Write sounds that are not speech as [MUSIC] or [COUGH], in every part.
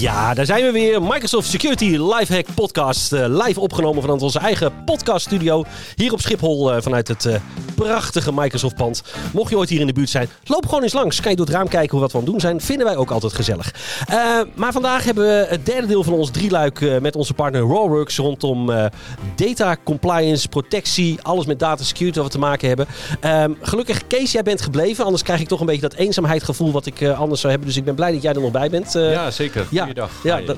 Ja, daar zijn we weer. Microsoft Security Lifehack Podcast. eh, live opgenomen vanuit onze eigen podcaststudio. Hier op Schiphol eh, vanuit het eh, prachtige Microsoft pand. Mocht je ooit hier in de buurt zijn, loop gewoon eens langs. Kan je door het raam kijken hoe wat we aan het doen zijn. Vinden wij ook altijd gezellig. Maar vandaag hebben we het derde deel van ons drieluik met onze partner Rawworks rondom data compliance, protectie, alles met data security wat we te maken hebben. Ehm, gelukkig, Kees, jij bent gebleven. Anders krijg ik toch een beetje dat eenzaamheidsgevoel wat ik anders zou hebben. Dus ik ben blij dat jij er nog bij bent. Ja, zeker. Ja, Goeiedag. ja dat-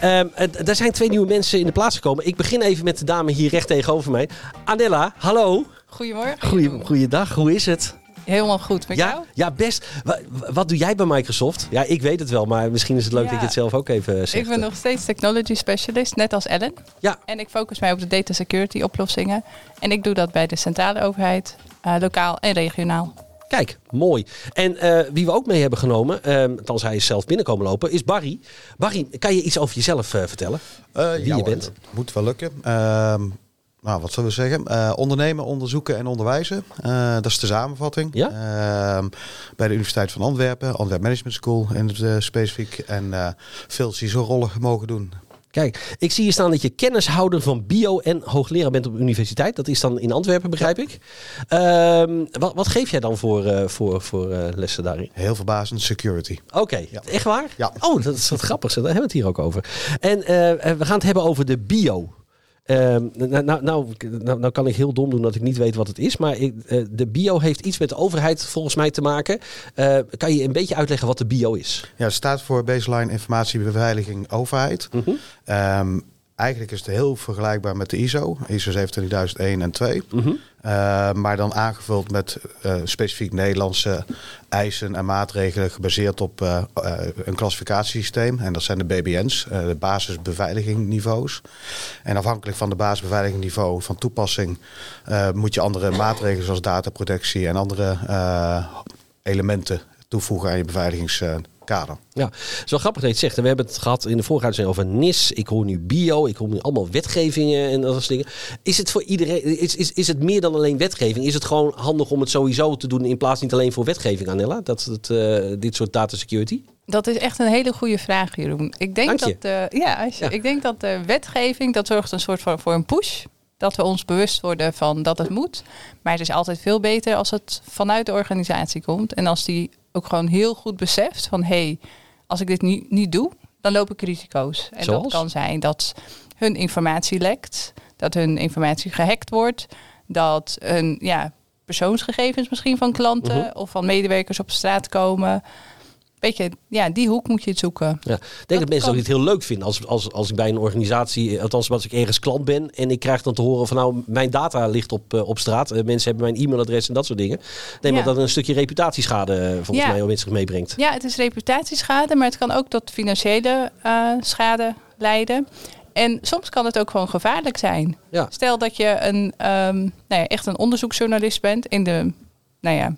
ehm, eh, er zijn twee nieuwe mensen in de plaats gekomen. Ik begin even met de dame hier recht tegenover mij. Anella, hallo. Goedemorgen. Goeie, goeiedag, hoe is het? Helemaal goed met Ja, jou? ja, best. Wa- wat doe jij bij Microsoft? Ja, ik weet het wel, maar misschien is het leuk Ja. dat je het zelf ook even zegt. Ik ben nog steeds technology specialist, net als Ellen. Ja. En ik focus mij op de data security oplossingen. En ik doe dat bij de centrale overheid, eh, lokaal en regionaal. Kijk, mooi. En eh, wie we ook mee hebben genomen, ehm althans hij is zelf binnenkomen lopen, is Barry. Barry, kan je iets over jezelf eh, vertellen? Eh, Wie ja, je bent. dat Moet wel lukken. Ehm, nou, wat zullen we zeggen? Ondernemen, onderzoeken en onderwijzen. Dat is de samenvatting. Ja. Ehm, bij de Universiteit van Antwerpen, Antwerp Management School in het specifiek. En veel CISO-rollen mogen doen. Kijk, ik zie hier staan dat je kennishouder van bio en hoogleraar bent op de universiteit. Dat is dan in Antwerpen, begrijp ik. Ehm, wat, wat geef jij dan voor, eh, voor, voor eh, lessen daarin? Heel verbazend security. Oké, Ja. echt waar? Ja. Oh, dat is wat grappig. Daar hebben we het hier ook over. En eh, we gaan het hebben over de bio. Ehm, nou, nou, nou, nou, nou kan ik heel dom doen dat ik niet weet wat het is. Maar ik, eh, de bio heeft iets met de overheid volgens mij te maken. Eh, kan je een beetje uitleggen wat de bio is? Ja, het staat voor Baseline Informatiebeveiliging Overheid. Mhm. Ehm, eigenlijk is het heel vergelijkbaar met de ISO, ISO 27001 en 2. Mhm. Uh, maar dan aangevuld met uh, specifiek Nederlandse eisen en maatregelen gebaseerd op uh, een klassificatiesysteem. En dat zijn de BBN's, de basisbeveiligingniveaus. En afhankelijk van de basisbeveiligingniveau van toepassing moet je andere maatregelen zoals dataprotectie en andere elementen toevoegen aan je Ja, het is wel grappig dat je het zegt. En we hebben het gehad in de vorige uitzending over NIS. Ik hoor nu bio. Ik hoor nu allemaal wetgevingen en dat soort dingen. Is het voor iedereen, is, is, is het meer dan alleen wetgeving? Is het gewoon handig om het sowieso te doen in plaats niet alleen voor wetgeving, Anella? Dat het, uh, dit soort data security? Dat is echt een hele goede vraag, Jeroen. Ik denk Dank je. dat, uh, ja, als je, Ja. ik denk dat de wetgeving, dat zorgt een soort van voor een push. Dat we ons bewust worden van dat het moet. Maar het is altijd veel beter als het vanuit de organisatie komt. En als die ook gewoon heel goed beseft van... hé, hey, als ik dit niet, niet doe, dan loop ik risico's. En Zoals? dat kan zijn dat hun informatie lekt. Dat hun informatie gehackt wordt. Dat hun ja, persoonsgegevens misschien van klanten... Mhm. of van medewerkers op straat komen... Weet je, ja, die hoek moet je het zoeken. Ja. Ik denk dat, mensen kan. ook niet heel leuk vinden als, als, als ik bij een organisatie, althans als ik ergens klant ben en ik krijg dan te horen van nou, mijn data ligt op, uh, op straat. Uh, mensen hebben mijn e-mailadres en dat soort dingen. Nee, maar Ja. dat een stukje reputatieschade volgens Ja. mij met zich meebrengt. Ja, het is reputatieschade, maar het kan ook tot financiële eh, schade leiden. En soms kan het ook gewoon gevaarlijk zijn. Ja. Stel dat je een, ehm, nou ja, echt een onderzoeksjournalist bent in de, nou ja,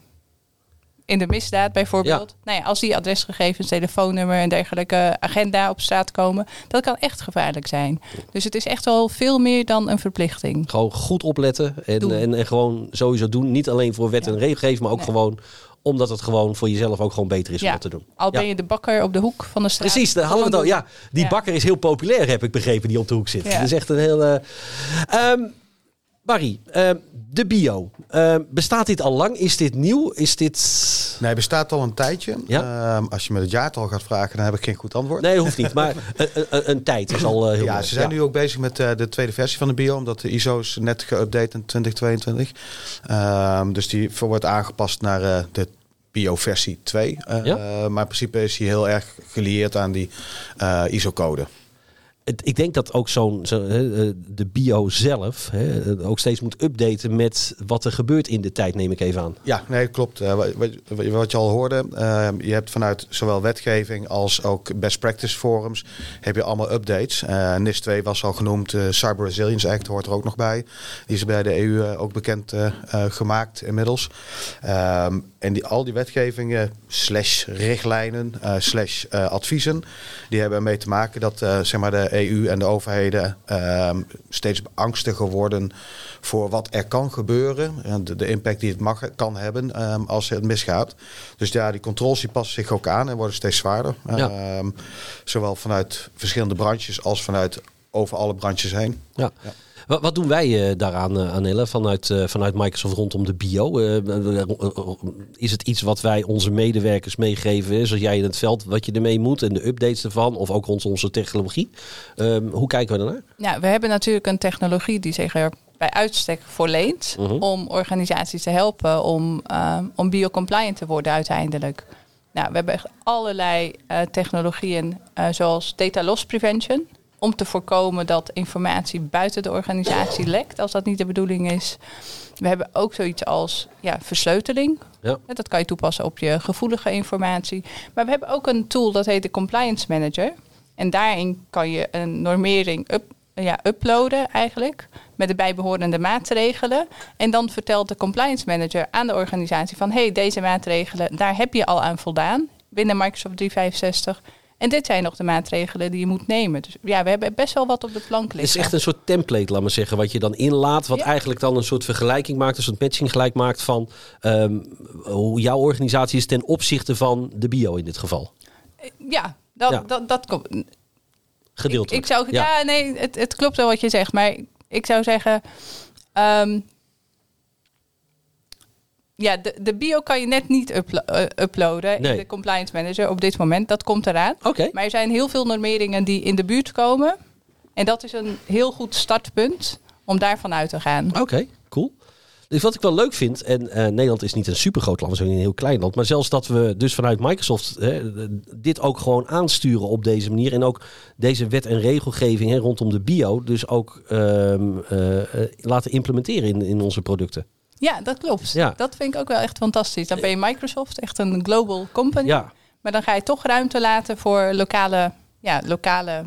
in de misdaad bijvoorbeeld. Nou ja, als die adresgegevens, telefoonnummer en dergelijke agenda op straat komen, dat kan echt gevaarlijk zijn. Dus het is echt wel veel meer dan een verplichting. Gewoon goed opletten en, en, en gewoon sowieso doen. Niet alleen voor wet en regelgeving, maar ook Nee. gewoon omdat het gewoon voor jezelf ook gewoon beter is om dat te doen. Al ben Ja. je de bakker op de hoek van de straat. Precies, daar hadden we het al. gewoon Ja, die Ja. bakker is heel populair, heb ik begrepen, die op de hoek zit. Dat is echt een heel... eh, ehm, Barry, ehm, de bio. Ehm, bestaat dit al lang? Is dit nieuw? Is dit... Nee, bestaat al een tijdje. Ja? Ehm, als je me het jaartal gaat vragen, dan heb ik geen goed antwoord. Nee, hoeft niet. Maar [LAUGHS] een, een, een tijd is al eh, heel ja, ze zijn nu ook bezig met eh, de tweede versie van de bio, omdat de ISO is net geüpdate in 2022. Ehm, dus die wordt aangepast naar eh, de bio versie 2. Eh, Ja? maar in principe is hij heel erg gelieerd aan die eh, ISO-code. Ik denk dat ook zo'n zo, eh, de bio zelf hè, ook steeds moet updaten met wat er gebeurt in de tijd, neem ik even aan. Ja, nee, klopt. Eh, wat, je al hoorde, eh, je hebt vanuit zowel wetgeving als ook best practice forums, heb je allemaal updates. Eh NIS 2 was al genoemd, eh, Cyber Resilience Act hoort er ook nog bij. Die is bij de EU eh, ook bekend eh, eh, gemaakt inmiddels. Ehm, en die, al die wetgevingen, slash richtlijnen, eh, slash eh, adviezen, die hebben ermee te maken dat eh, zeg maar de EU en de overheden ehm, steeds angstiger worden voor wat er kan gebeuren. En de, de impact die het mag, kan hebben ehm, als het misgaat. Dus ja, die controles die passen zich ook aan en worden steeds zwaarder. Ja. Ehm, zowel vanuit verschillende branches als vanuit over alle branches heen. Ja. Ja. Wat, wat doen wij eh, daaraan, eh, Anelle, vanuit, eh, vanuit Microsoft rondom de bio? Is het iets wat wij onze medewerkers meegeven, zoals jij in het veld, wat je ermee moet en de updates ervan, of ook rond onze technologie? Ehm, hoe kijken we daarnaar? Ja, we hebben natuurlijk een technologie die zich er bij uitstek voor leent Mhm. om organisaties te helpen om, ehm, om biocompliant te worden uiteindelijk. Nou, we hebben echt allerlei technologieën zoals data loss prevention. Om te voorkomen dat informatie buiten de organisatie lekt, als dat niet de bedoeling is. We hebben ook zoiets als ja, versleuteling. Ja. Dat kan je toepassen op je gevoelige informatie. Maar we hebben ook een tool dat heet de Compliance Manager. En daarin kan je een normering up, ja, uploaden eigenlijk. Met de bijbehorende maatregelen. En dan vertelt de Compliance Manager aan de organisatie van... hey, deze maatregelen, daar heb je al aan voldaan binnen Microsoft 365. En dit zijn nog de maatregelen die je moet nemen. Dus ja, we hebben best wel wat op de plank Het is liggen. echt een soort template, laat maar zeggen, wat je dan inlaat. Wat Ja. eigenlijk dan een soort vergelijking maakt, een soort matching gelijk maakt van ehm, hoe jouw organisatie is ten opzichte van de bio in dit geval. Ja, dat, Ja. Dat, dat komt. Gedeeltelijk. Ik, ik zou, ja. nee, het, het klopt wel wat je zegt. Maar ik zou zeggen... ehm, ja, de, de bio kan je net niet uplo- eh, uploaden Nee. in de compliance manager op dit moment. Dat komt eraan. Oké. Maar er zijn heel veel normeringen die in de buurt komen. En dat is een heel goed startpunt om daarvan uit te gaan. Oké, cool. Dus wat ik wel leuk vind, en eh, Nederland is niet een supergroot land, we zijn een heel klein land, maar zelfs dat we dus vanuit Microsoft hè, dit ook gewoon aansturen op deze manier en ook deze wet en regelgeving hè, rondom de bio dus ook ehm, eh, eh, laten implementeren in, in onze producten. Ja, dat klopt. Ja. Dat vind ik ook wel echt fantastisch. Dan ben je Microsoft, echt een global company. Ja, Maar dan ga je toch ruimte laten voor lokale, ja, lokale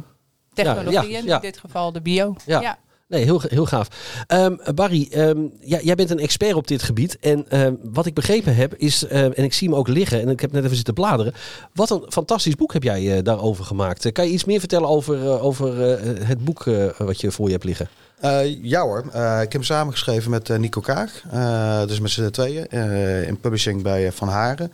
technologieën. Ja. In dit geval de bio. Ja. Nee, heel, heel gaaf. Ehm, Barry, ehm, ja, jij bent een expert op dit gebied. En ehm, wat ik begrepen heb is, ehm, en ik zie hem ook liggen, en ik heb net even zitten bladeren. Wat een fantastisch boek heb jij eh, daarover gemaakt. Eh, kan je iets meer vertellen over, eh, over eh, het boek eh, wat je voor je hebt liggen? Eh, ja hoor, Eh, ik heb hem samengeschreven met eh, Nico Kaag. Dus met z'n tweeën in publishing bij Van Haren.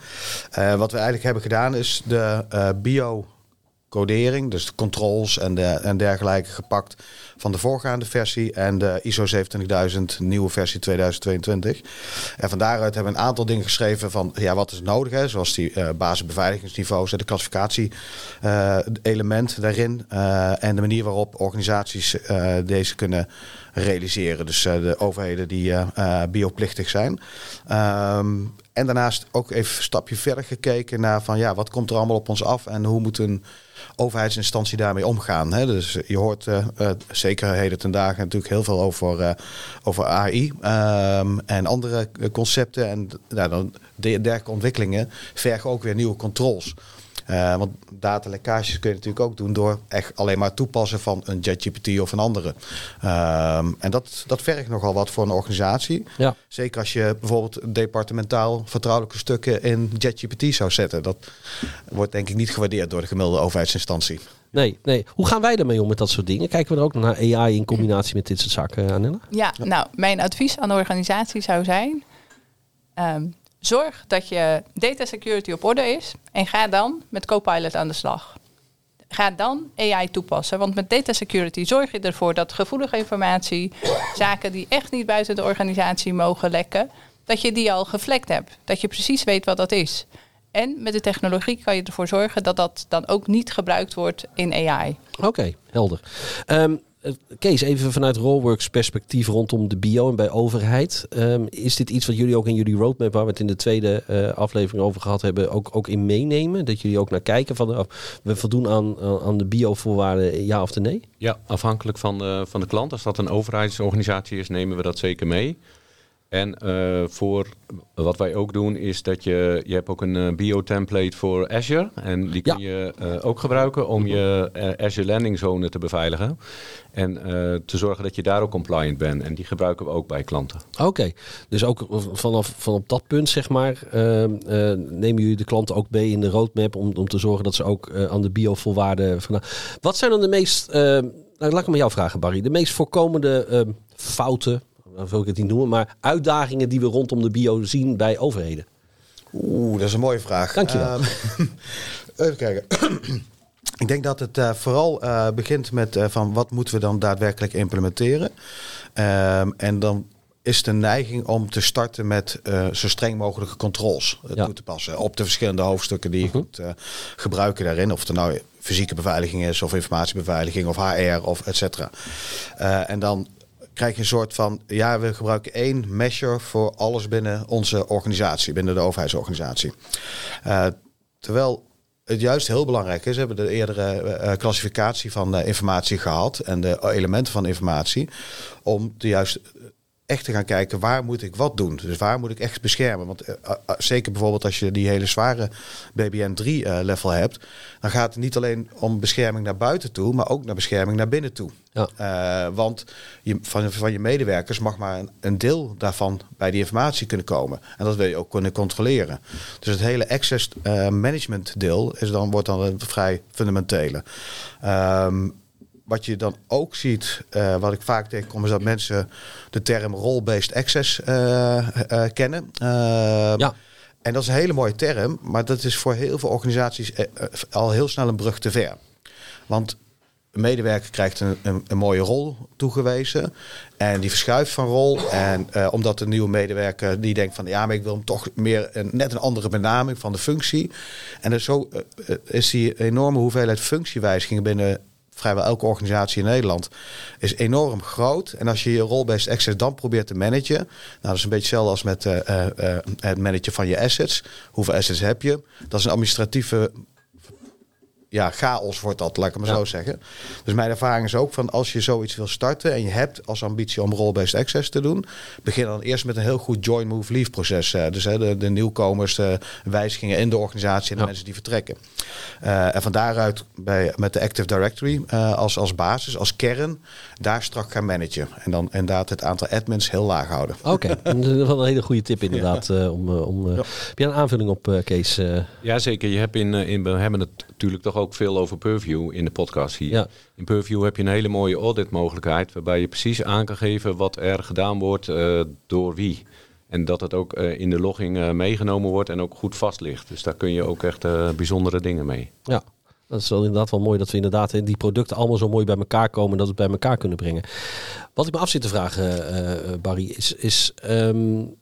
Wat we eigenlijk hebben gedaan is de eh, bio-codering, dus de controls en, de, en dergelijke gepakt van de voorgaande versie en de ISO 27000 nieuwe versie 2022. En van daaruit hebben we een aantal dingen geschreven van ja, wat is nodig, hè? zoals die eh basisbeveiligingsniveaus en de klassificatie eh, daarin eh, en de manier waarop organisaties deze kunnen realiseren. Dus de overheden die bioplichtig zijn. Ehm, en daarnaast ook even een stapje verder gekeken naar van ja, wat komt er allemaal op ons af en hoe moet een overheidsinstantie daarmee omgaan. Hè? Dus je hoort eh, zeker heden ten dagen natuurlijk heel veel over, eh, over AI ehm, en andere concepten. En nou, dan de- dergelijke ontwikkelingen vergen ook weer nieuwe controls. Eh, want datalekkages kun je natuurlijk ook doen door echt alleen maar toepassen van een JetGPT of een andere. Ehm, en dat, dat vergt nogal wat voor een organisatie. Ja. Zeker als je bijvoorbeeld departementaal vertrouwelijke stukken in JetGPT zou zetten. Dat wordt denk ik niet gewaardeerd door de gemiddelde overheidsinstantie. Nee, nee. Hoe gaan wij daarmee om met dat soort dingen? Kijken we er ook naar AI in combinatie met dit soort zaken, Anelle? Ja, nou, mijn advies aan de organisatie zou zijn: ehm, zorg dat je data security op orde is en ga dan met Copilot aan de slag. Ga dan AI toepassen, want met data security zorg je ervoor dat gevoelige informatie, [COUGHS] zaken die echt niet buiten de organisatie mogen lekken, dat je die al gevlekt hebt. Dat je precies weet wat dat is. En met de technologie kan je ervoor zorgen dat dat dan ook niet gebruikt wordt in AI. Oké, helder. Eh, Kees, even vanuit Rollworks perspectief rondom de bio en bij overheid. Ehm, is dit iets wat jullie ook in jullie roadmap, waar we het in de tweede eh, aflevering over gehad hebben, ook, ook in meenemen? Dat jullie ook naar kijken van we voldoen aan, aan de bio-voorwaarden, ja of nee? Ja, afhankelijk van van de klant. Als dat een overheidsorganisatie is, nemen we dat zeker mee. En uh, voor wat wij ook doen is dat je, je hebt ook een uh, bio-template voor Azure. En die kun ja. je uh, ook gebruiken om je Azure landing zone te beveiligen. En te zorgen dat je daar ook compliant bent. En die gebruiken we ook bij klanten. Oké, okay. dus ook vanaf van op dat punt zeg maar, nemen jullie de klanten ook mee in de roadmap om, om te zorgen dat ze ook aan de bio-volwaarden... Wat zijn dan de meest, nou, laat ik me jou vragen Barry, de meest voorkomende fouten dan wil ik het niet noemen, maar uitdagingen die we rondom de bio zien bij overheden? Oeh, dat is een mooie vraag. Dankjewel. Uh, [LAUGHS] even kijken. [CLEARS THROAT] ik denk dat het uh, vooral uh, begint met uh, van wat moeten we dan daadwerkelijk implementeren. Ehm, en dan is de neiging om te starten met zo streng mogelijke controls ja. toe te passen op de verschillende hoofdstukken die je -huh. kunt gebruiken daarin. Of het nou fysieke beveiliging is, of informatiebeveiliging, of HR, of et cetera. en dan krijg je een soort van, ja, we gebruiken één measure voor alles binnen onze organisatie, binnen de overheidsorganisatie. Uh, terwijl het juist heel belangrijk is, we hebben de eerdere uh, klassificatie van informatie gehad en de elementen van informatie, om de juist echt te gaan kijken waar moet ik wat doen. Dus waar moet ik echt beschermen. Want uh, uh, zeker bijvoorbeeld als je die hele zware BBN 3 uh, level hebt, dan gaat het niet alleen om bescherming naar buiten toe, maar ook naar bescherming naar binnen toe. Ja. want je, van, van je medewerkers mag maar een, een, deel daarvan bij die informatie kunnen komen. En dat wil je ook kunnen controleren. Dus het hele access management deel is dan, wordt dan een vrij fundamentele. Um, wat je dan ook ziet, uh, wat ik vaak tegenkom, is dat mensen de term role-based access uh, uh, kennen. ja. En dat is een hele mooie term, maar dat is voor heel veel organisaties al heel snel een brug te ver. Want een medewerker krijgt een, een, een, mooie rol toegewezen. En die verschuift van rol. En omdat de nieuwe medewerker die denkt van ja, maar ik wil hem toch meer een, net een andere benaming van de functie. En dus zo is die enorme hoeveelheid functiewijzigingen binnen vrijwel elke organisatie in Nederland is enorm groot. En als je je role-based access dan probeert te managen, nou dat is een beetje hetzelfde als met uh, uh, het managen van je assets. Hoeveel assets heb je? Dat is een administratieve ja, chaos wordt dat, laat ik maar ja. zo zeggen. Dus mijn ervaring is ook van als je zoiets wil starten en je hebt als ambitie om role-based access te doen, begin dan eerst met een heel goed join, move, leave proces. Uh, dus hè, de, de, nieuwkomers, de wijzigingen in de organisatie en de ja. mensen die vertrekken. Uh, en van daaruit bij, met de Active Directory uh, als, als basis, als kern, daar strak gaan managen. En dan inderdaad het aantal admins heel laag houden. Oké, okay. [LAUGHS] dat is wel een hele goede tip inderdaad. Ja. om, om, ja. Heb je een aanvulling op, Kees? Ja, zeker. Je hebt in, in, we hebben het natuurlijk toch ook veel over Purview in de podcast hier. Ja. In Purview heb je een hele mooie audit mogelijkheid waarbij je precies aan kan geven wat er gedaan wordt uh, door wie. En dat het ook uh, in de logging uh, meegenomen wordt en ook goed vast ligt. Dus daar kun je ook echt bijzondere dingen mee. Ja, dat is wel inderdaad wel mooi dat we inderdaad die producten allemaal zo mooi bij elkaar komen en dat we het bij elkaar kunnen brengen. Wat ik me af zit te vragen, Barry, is, is um,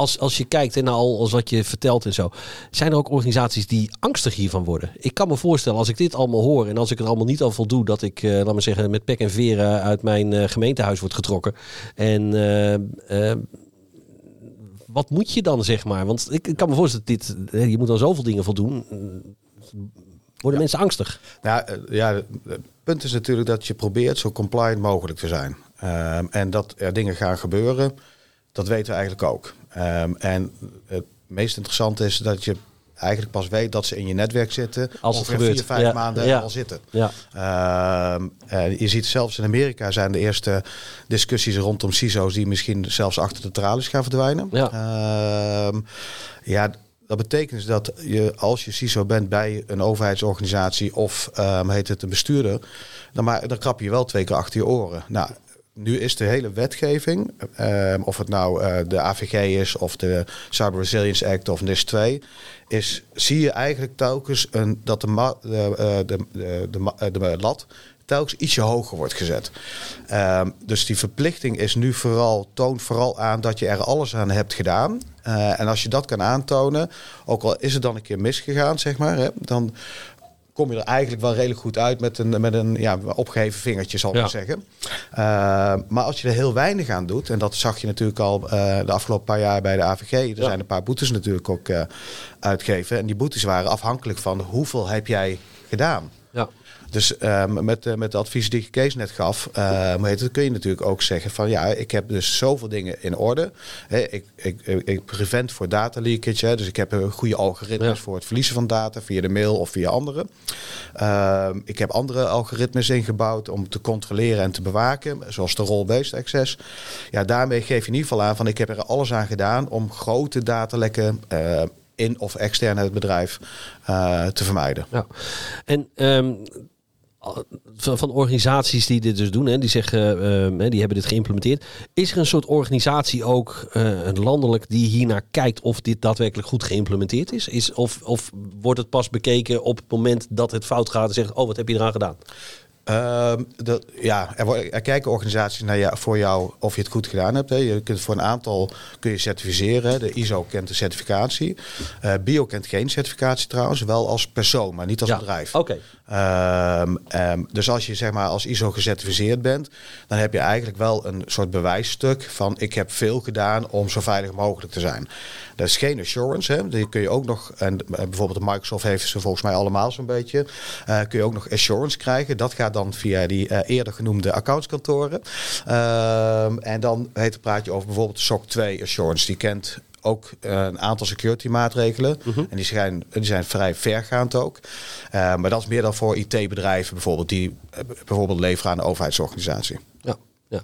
als, als je kijkt en al als wat je vertelt en zo, zijn er ook organisaties die angstig hiervan worden? Ik kan me voorstellen, als ik dit allemaal hoor en als ik het allemaal niet al voldoe, dat ik, uh, laat maar zeggen, met pek en veren uit mijn uh, gemeentehuis wordt getrokken. En uh, wat moet je dan, zeg maar? Want ik, ik kan me voorstellen, dit, je moet dan zoveel dingen voldoen. Worden ja. mensen angstig? Nou, ja, het punt is natuurlijk dat je probeert zo compliant mogelijk te zijn. Um, en dat er dingen gaan gebeuren, dat weten we eigenlijk ook. Um, en het meest interessante is dat je eigenlijk pas weet dat ze in je netwerk zitten. Als het gebeurt. vier, vijf ja. maanden ja. al zitten. Ja. Um, uh, je ziet zelfs in Amerika zijn de eerste discussies rondom CISO's die misschien zelfs achter de tralies gaan verdwijnen. Ja, um, ja dat betekent dus dat je als je CISO bent bij een overheidsorganisatie of um, heet het een bestuurder, dan, maar, dan krap je wel twee keer achter je oren. Nou, nu is de hele wetgeving, uh, of het nou uh, de AVG is of de Cyber Resilience Act of NIS 2, is, zie je eigenlijk telkens een, dat de, ma, de, de, de, de, lat telkens ietsje hoger wordt gezet. Um, dus die verplichting is nu vooral, toont vooral aan dat je er alles aan hebt gedaan. En als je dat kan aantonen, ook al is het dan een keer misgegaan, zeg maar, hè, dan kom je er eigenlijk wel redelijk goed uit met een, met een ja, opgeheven vingertje, zal ik Ja. maar zeggen. Eh, maar als je er heel weinig aan doet, en dat zag je natuurlijk al eh, de afgelopen paar jaar bij de AVG, er Ja. zijn een paar boetes natuurlijk ook eh, uitgegeven. En die boetes waren afhankelijk van hoeveel heb jij gedaan. Ja. Dus ehm, met, eh, met de advies die Kees net gaf, eh, heet het, kun je natuurlijk ook zeggen van ja, ik heb dus zoveel dingen in orde. Hè, ik, ik, ik, ik prevent voor data leakage, hè, dus ik heb een goede algoritmes Ja. voor het verliezen van data via de mail of via anderen. Ehm, ik heb andere algoritmes ingebouwd om te controleren en te bewaken, zoals de role-based access. Ja, daarmee geef je in ieder geval aan van ik heb er alles aan gedaan om grote datalekken eh, in of extern het bedrijf eh, te vermijden. Ja. En ehm, van, organisaties die dit dus doen, hè, die zeggen, ehm, die hebben dit geïmplementeerd. Is er een soort organisatie ook een landelijk die hiernaar kijkt of dit daadwerkelijk goed geïmplementeerd is? is of, of wordt het pas bekeken op het moment dat het fout gaat en zegt, oh, wat heb je eraan gedaan? Ehm, dat, ja, er, er kijken organisaties naar jou, voor jou of je het goed gedaan hebt. Hè. Je kunt voor een aantal kun je certificeren. De ISO kent de certificatie. Eh, Bio kent geen certificatie trouwens, wel als persoon, maar niet als Ja, bedrijf. Oké. Ehm, ehm, dus als je zeg maar als ISO gecertificeerd bent, dan heb je eigenlijk wel een soort bewijsstuk van ik heb veel gedaan om zo veilig mogelijk te zijn. Dat is geen assurance, hè. Die kun je ook nog, en eh, bijvoorbeeld de Microsoft heeft ze volgens mij allemaal zo'n beetje, eh, kun je ook nog assurance krijgen. Dat gaat dan via die eh, eerder genoemde accountskantoren. Ehm, en dan heet het praat je over bijvoorbeeld de SOC 2 assurance. Die kent ook eh, een aantal security maatregelen. En die zijn, die zijn vrij vergaand ook. Eh, maar dat is meer dan voor IT-bedrijven bijvoorbeeld, die eh, bijvoorbeeld leveren aan een overheidsorganisatie. Ja. Ja.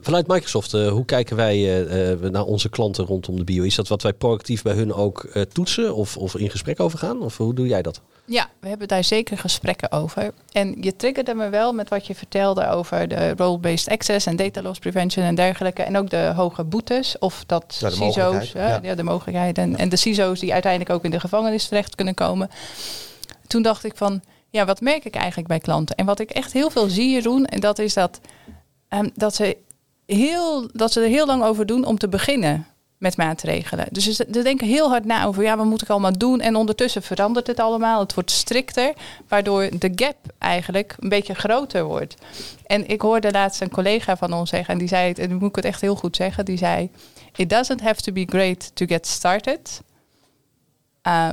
Vanuit Microsoft, eh, hoe kijken wij eh, eh, naar onze klanten rondom de bio? Is dat wat wij proactief bij hun ook eh, toetsen of, of in gesprek over gaan? Of hoe doe jij dat? Ja, we hebben daar zeker gesprekken over. En je triggerde me wel met wat je vertelde over de role-based access en data loss prevention en dergelijke. En ook de hoge boetes of dat Ja, de CISO's, ja. ja, de mogelijkheid. En, en de CISO's die uiteindelijk ook in de gevangenis terecht kunnen komen. Toen dacht ik van, ja, wat merk ik eigenlijk bij klanten? En wat ik echt heel veel zie, Jeroen, en dat is dat, ehm, dat, ze heel, dat ze er heel lang over doen om te beginnen met maatregelen. Dus ze, denken heel hard na over, ja, wat moet ik allemaal doen? En ondertussen verandert het allemaal. Het wordt strikter, waardoor de gap eigenlijk een beetje groter wordt. En ik hoorde laatst een collega van ons zeggen, en die zei het, en nu moet ik het echt heel goed zeggen, die zei, it doesn't have to be great to get started. Uh,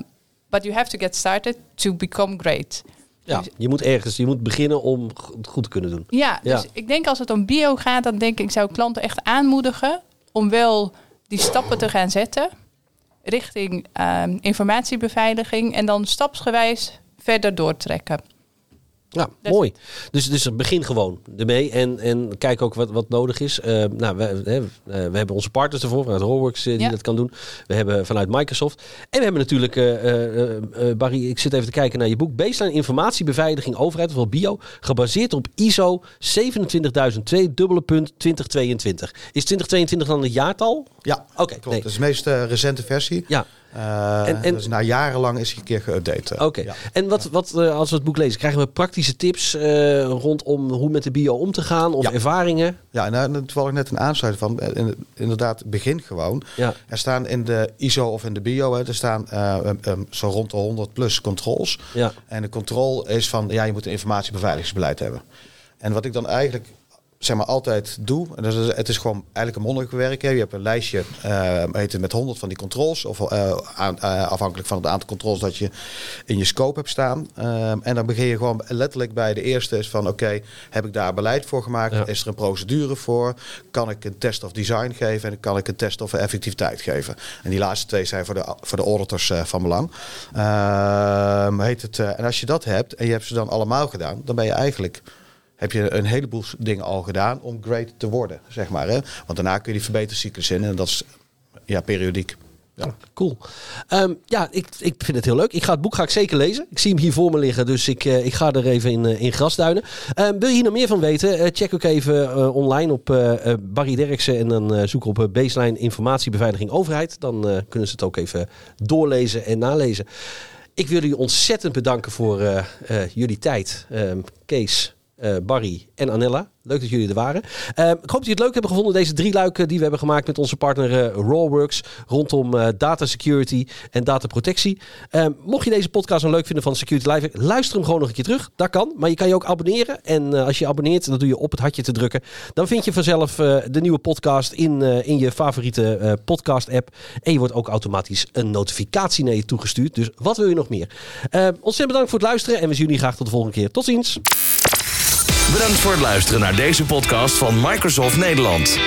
but you have to get started to become great. Ja, je moet ergens, je moet beginnen om het goed te kunnen doen. Ja, dus Ja. ik denk als het om bio gaat, dan denk ik, zou ik klanten echt aanmoedigen om wel die stappen te gaan zetten richting ehm, informatiebeveiliging en dan stapsgewijs verder doortrekken. Ja, Dus- mooi. Dus, dus begin gewoon ermee en, en kijk ook wat, wat nodig is. Eh, nou, we, hè, eh, we hebben onze partners ervoor, vanuit Rollworks eh, die Ja. dat kan doen. We hebben vanuit Microsoft. En we hebben natuurlijk, eh, eh, eh, Barry, ik zit even te kijken naar je boek. Baseline Informatiebeveiliging Overheid, ofwel BIO, gebaseerd op ISO 27002, dubbele punt 2022. Is 2022 dan het jaartal? Ja, Oké, klopt. nee. Dat is de meest recente versie. Ja, Eh, En- en- dus na jarenlang is hij een keer geüpdate. eh. Oké. Ja. En wat, wat eh, als we het boek lezen, krijgen we praktische tips eh, rondom hoe met de bio om te gaan of Ja. ervaringen? Ja, en daar toevallig net een aansluiting van. In- Inderdaad, begin gewoon. Ja. Er staan in de ISO of in de bio, hè, er staan um, um, zo rond de 100 plus controls. Ja. En de controle is van, ja, je moet een informatiebeveiligingsbeleid hebben. En wat ik dan eigenlijk zeg maar altijd doe, en dat is, het is gewoon eigenlijk een mondeling werk. Hè. Je hebt een lijstje eh, heet het met 100 van die controls, of eh, aan- eh, afhankelijk van het aantal controls dat je in je scope hebt staan. Ehm, en dan begin je gewoon letterlijk bij de eerste is van, oké, heb ik daar beleid voor gemaakt? Ja. Is er een procedure voor? Kan ik een test of design geven en kan ik een test of effectiviteit geven? En die laatste twee zijn voor de, voor de auditors van belang. Ehm, heet het, en als je dat hebt en je hebt ze dan allemaal gedaan, dan ben je eigenlijk heb je een heleboel dingen al gedaan om great te worden, zeg maar. Hè? Want daarna kun je die verbetercyclus in en dat is ja, periodiek. Ja. Cool. Ehm, ja, ik, ik vind het heel leuk. Ik ga het boek ga ik zeker lezen. Ik zie hem hier voor me liggen, dus ik, eh, ik ga er even in, eh, in grasduinen. Ehm, wil je hier nog meer van weten? Eh, check ook even online op Barry Derksen en dan zoek op Baseline Informatiebeveiliging Overheid. Dan kunnen ze het ook even doorlezen en nalezen. Ik wil jullie ontzettend bedanken voor jullie tijd. Ehm, Kees, Barry en Anella. Leuk dat jullie er waren. Eh, ik hoop dat jullie het leuk hebben gevonden, deze drie luiken die we hebben gemaakt met onze partner eh, Rawworks rondom eh, data security en dataprotectie. Eh, mocht je deze podcast nou leuk vinden van Security Live, luister hem gewoon nog een keer terug. Dat kan, maar je kan je ook abonneren. En eh, als je abonneert, dan doe je op het hartje te drukken. Dan vind je vanzelf de nieuwe podcast in, in je favoriete podcast app. En je wordt ook automatisch een notificatie naar je toegestuurd. Dus wat wil je nog meer? Eh, ontzettend bedankt voor het luisteren en we zien jullie graag tot de volgende keer. Tot ziens! Bedankt voor het luisteren naar deze podcast van Microsoft Nederland.